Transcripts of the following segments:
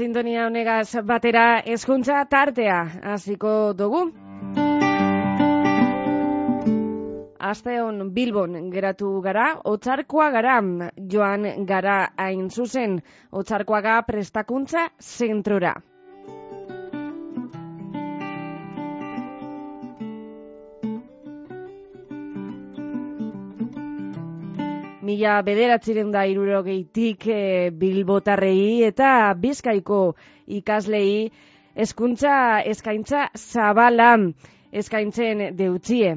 Sintonia honegaz batera hezkuntza tartea hasiko dugu. Asteon Bilbon geratu gara, otzarkoa gara, joan gara hain zuzen, otzarkoaga prestakuntza zentrora. Mila bederatziren da irurogeitik e, bilbotarrei eta bizkaiko ikaslei hezkuntza eskaintza zabala eskaintzen deutzie.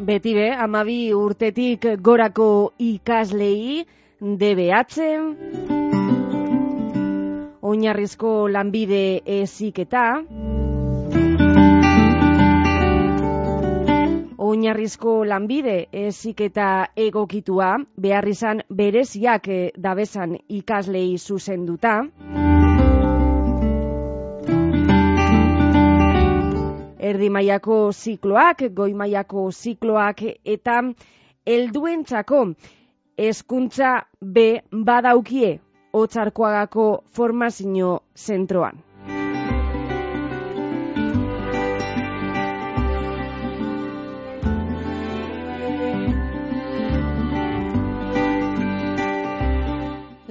Beti be, amabi urtetik gorako ikaslei, DBH, oinarrizko lanbide eziketa, oinarrizko lanbide eziketa egokitua, behar izan bereziak dabesan ikaslei zuzenduta, erdi mailako zikloak, goi mailako zikloak eta helduentzako hezkuntza B badaukie Otsarkoagako formazio zentroan.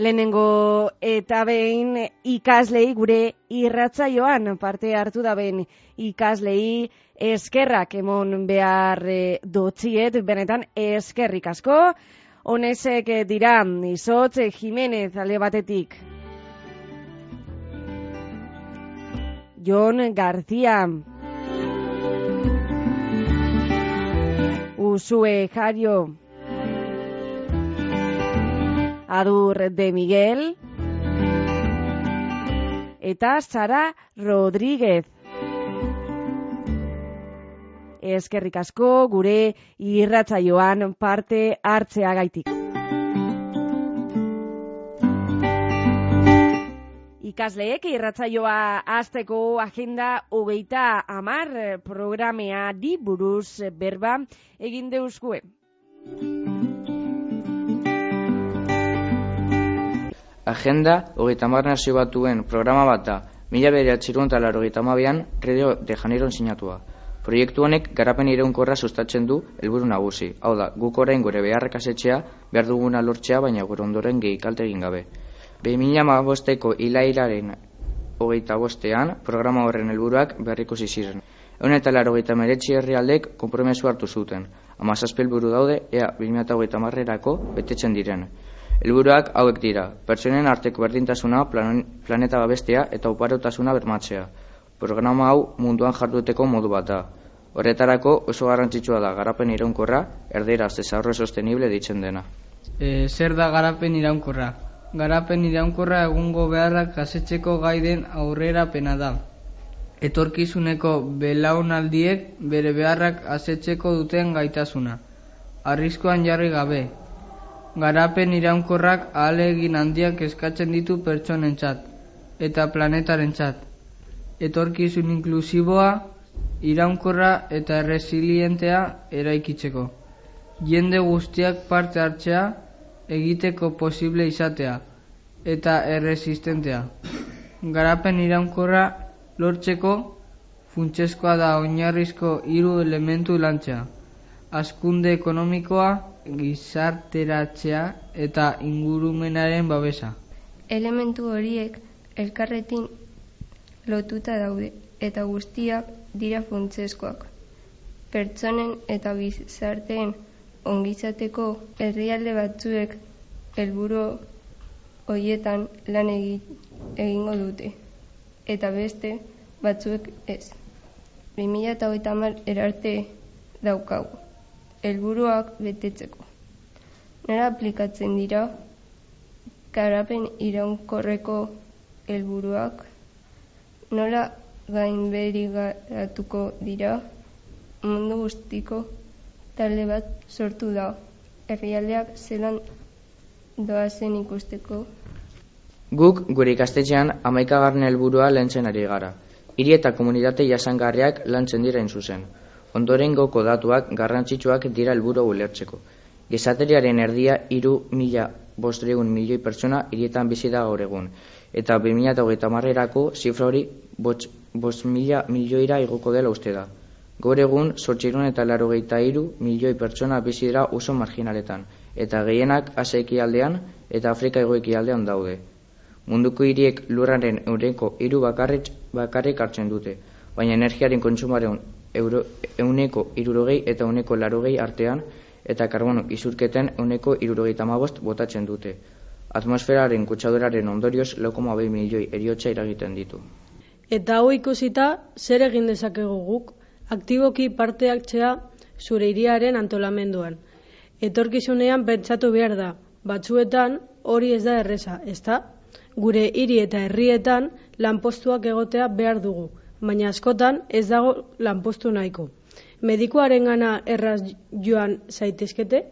Lehenengo eta behin ikaslei gure irratzaioan parte hartu da behin ikaslei eskerrak emon behar e, dotziet, benetan eskerrik asko. Honesek dira, izotz Jimenez alde batetik. Jon García. Usue Jario. Adur de Miguel eta Sara Rodríguez. Eskerrik asko gure irratsaioan parte hartzeagaitik. Ikasleek irratsaioa hasteko agenda hogeita hamar programea di buruz berba egin deuzkue. Agenda hogeita hamar nazio batuen programa bat da, mila laro an Radio de Janeiro sinatua. Proiektu honek garapen iraunkorra sustatzen du helburu nagusi. Hau da, guk orain gure beharrak asetxea, behar duguna lortzea, baina gure ondoren gehi kalte egin gabe. Be mila bosteko ilailaren hogeita bostean, programa horren helburuak beharriko ziren. Egun eta laro gehieta meretzi herrialdek kompromesu hartu zuten. Amazazpil buru daude, ea, 2008 marrerako betetzen diren. Helburuak hauek dira, pertsonen arteko berdintasuna, planeta babestea eta uparotasuna bermatzea. Programa hau munduan jarduteko modu bat da. Horretarako oso garrantzitsua da garapen iraunkorra, erdera desarrollo sostenible ditzen dena. E, zer da garapen iraunkorra? Garapen iraunkorra egungo beharrak gazetzeko gaiden aurrera pena da. Etorkizuneko belaunaldiek bere beharrak asetzeko duten gaitasuna. Arriskoan jarri gabe, Garapen iraunkorrak ahalegin handiak eskatzen ditu pertsonentzat eta planetarentzat. Etorkizun inklusiboa, iraunkorra eta resilientea eraikitzeko. Jende guztiak parte hartzea egiteko posible izatea eta erresistentea. Garapen iraunkorra lortzeko funtsezkoa da oinarrizko hiru elementu lantzea. Askunde ekonomikoa, gizarteratzea eta ingurumenaren babesa. Elementu horiek elkarretin lotuta daude eta guztiak dira funtsezkoak. Pertsonen eta gizarteen ongizateko herrialde batzuek helburu hoietan lan egingo dute eta beste batzuek ez. 2008 erarte daukagu helburuak betetzeko. Nera aplikatzen dira garapen iraunkorreko helburuak nola gainberi garatuko dira mundu guztiko talde bat sortu da herrialdeak zelan doazen ikusteko. Guk gure ikastetxean amaikagarren helburua lantzen ari gara. Hiri eta komunitate jasangarriak lantzen dira zuzen. Ondoren goko datuak garrantzitsuak dira helburu ulertzeko. Gizateriaren erdia iru mila bostregun milioi pertsona hirietan bizi da gaur egun. Eta 2008 marrerako zifra hori bost mila milioira igoko dela uste da. Gaur egun, sortxirun eta laro iru milioi pertsona bizi dira oso marginaletan, eta gehienak Asia aldean eta Afrika egoeki aldean daude. Munduko hiriek lurraren eureko hiru bakarrik hartzen dute, baina energiaren kontsumaren euro, euneko irurogei eta euneko larogei artean, eta karbono izurketen euneko irurogei tamabost botatzen dute. Atmosferaren kutsaduraren ondorioz lokoma behi milioi eriotxa iragiten ditu. Eta hau ikusita, zer egin dezakegu guk, aktiboki parte hartzea zure iriaren antolamenduan. Etorkizunean pentsatu behar da, batzuetan hori ez da erresa, ezta? Gure hiri eta herrietan lanpostuak egotea behar dugu, baina askotan ez dago lanpostu nahiko. Medikuaren gana erraz joan zaitezkete,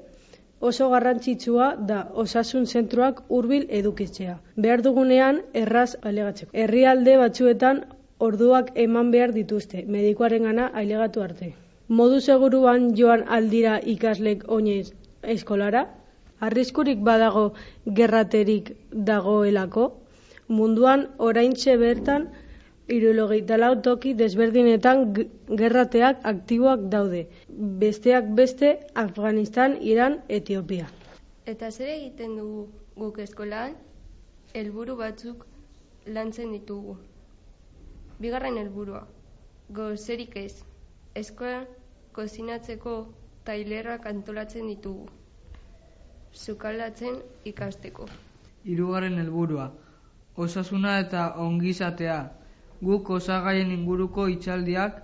oso garrantzitsua da osasun zentroak hurbil edukitzea. Behar dugunean erraz alegatzeko. Herrialde batzuetan orduak eman behar dituzte, medikoaren gana ailegatu arte. Modu seguruan joan aldira ikaslek oinez eskolara? Arriskurik badago gerraterik dagoelako? Munduan oraintxe bertan Irulogeita lau toki desberdinetan gerrateak aktiboak daude. Besteak beste Afganistan, Iran, Etiopia. Eta zer egiten dugu guk eskolan, helburu batzuk lantzen ditugu. Bigarren helburua, gozerik ez, eskolan kozinatzeko tailerrak antolatzen ditugu. Zukalatzen ikasteko. Hirugarren helburua, osasuna eta ongizatea, guk osagaien inguruko itxaldiak,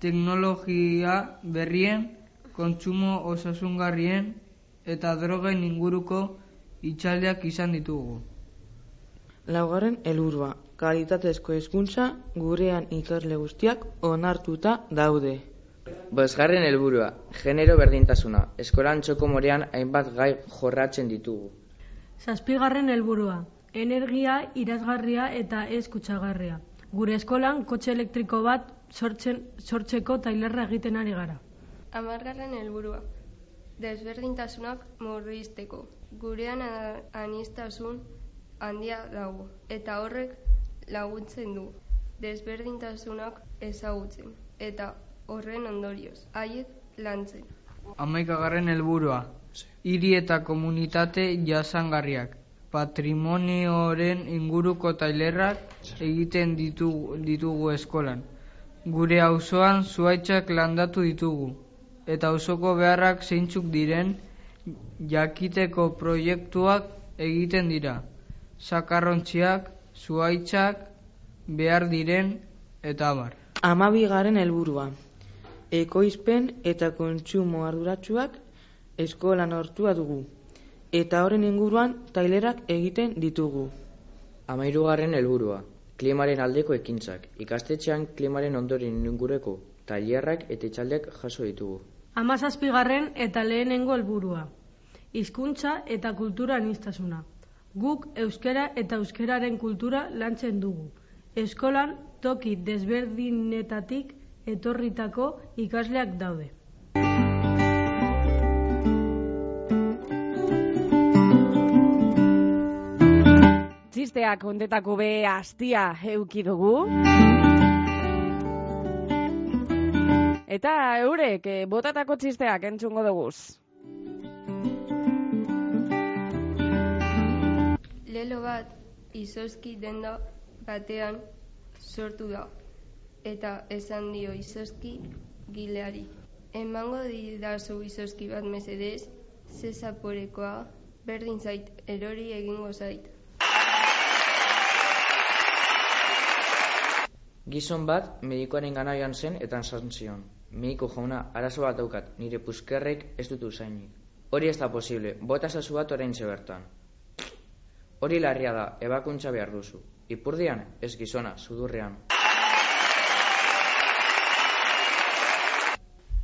teknologia berrien, kontsumo osasungarrien eta drogen inguruko itxaldiak izan ditugu. Laugarren helburua, kalitatezko hezkuntza gurean ikasle guztiak onartuta daude. Bosgarren helburua, genero berdintasuna, eskolan txoko morean hainbat gai jorratzen ditugu. Zazpigarren helburua, energia irazgarria eta ez kutsagarria. Gure eskolan kotxe elektriko bat sortzen, sortzeko tailerra egiten ari gara. Amargarren helburua. Desberdintasunak murrizteko. Gurean anistasun handia dago eta horrek laguntzen du. Desberdintasunak ezagutzen eta horren ondorioz haiek lantzen. Amaikagarren helburua. Hiri eta komunitate jasangarriak patrimonioren inguruko tailerrak egiten ditugu, ditugu eskolan. Gure auzoan zuaitzak landatu ditugu, eta auzoko beharrak zeintzuk diren jakiteko proiektuak egiten dira. Sakarrontziak, zuaitzak, behar diren, eta abar. Amabigaren helburua. Ekoizpen eta kontsumo arduratsuak eskolan hortua dugu eta horren inguruan tailerak egiten ditugu. Amairugarren helburua, klimaren aldeko ekintzak, ikastetxean klimaren ondoren ingureko tailerrak eta itxaldeak jaso ditugu. Amazazpigarren eta lehenengo helburua, hizkuntza eta kultura anistasuna. Guk euskera eta euskeraren kultura lantzen dugu. Eskolan toki desberdinetatik etorritako ikasleak daude. Txisteak ondetako be astia euki dugu. Eta eurek, eh, botatako txisteak entzungo duguz. Lelo bat izoski denda batean sortu da. Eta esan dio izoski gileari. Emango didazu izoski bat mesedez, zezaporekoa, berdin zait, erori egingo zait. Gizon bat medikoaren gana joan zen eta esan zion. Mediko jauna, arazo bat daukat, nire puskerrek ez dutu zainik. Hori ez da posible, bota zazu bat orain bertan. Hori larria da, ebakuntza behar duzu. Ipurdian, ez gizona, sudurrean.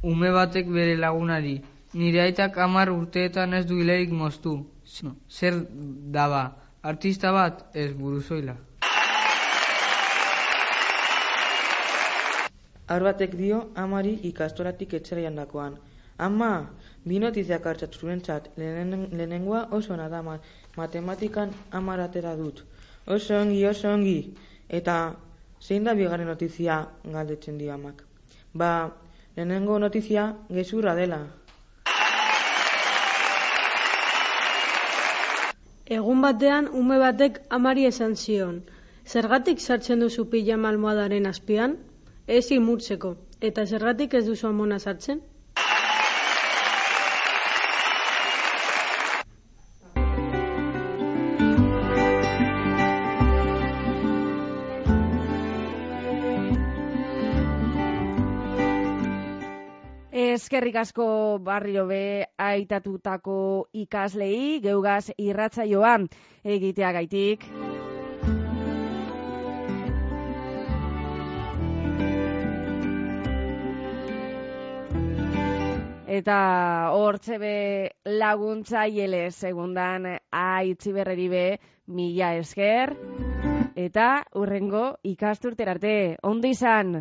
Ume batek bere lagunari, Nire aitak amar urteetan ez du hilerik moztu. Zer daba, artista bat ez buruzoila. Aur batek dio amari ikastoratik etxera jandakoan. Ama, bi notiziak hartzat lehenen, lehenengoa oso nada ma, matematikan amaratera dut. Oso ongi, oso ongi. Eta zein da bigarren notizia galdetzen dio amak. Ba, lehenengo notizia gezurra dela. Egun batean ume batek amari esan zion. Zergatik sartzen duzu pijama almohadaren azpian? Ez imurtzeko. Eta zergatik ez duzu amona sartzen? Eskerrik asko barrio be aitatutako ikaslei geugaz irratzaioa egiteagaitik. Eta hortze be laguntza hiele segundan aitzi berreri be mila esker. Eta urrengo ikasturterarte, ondo izan!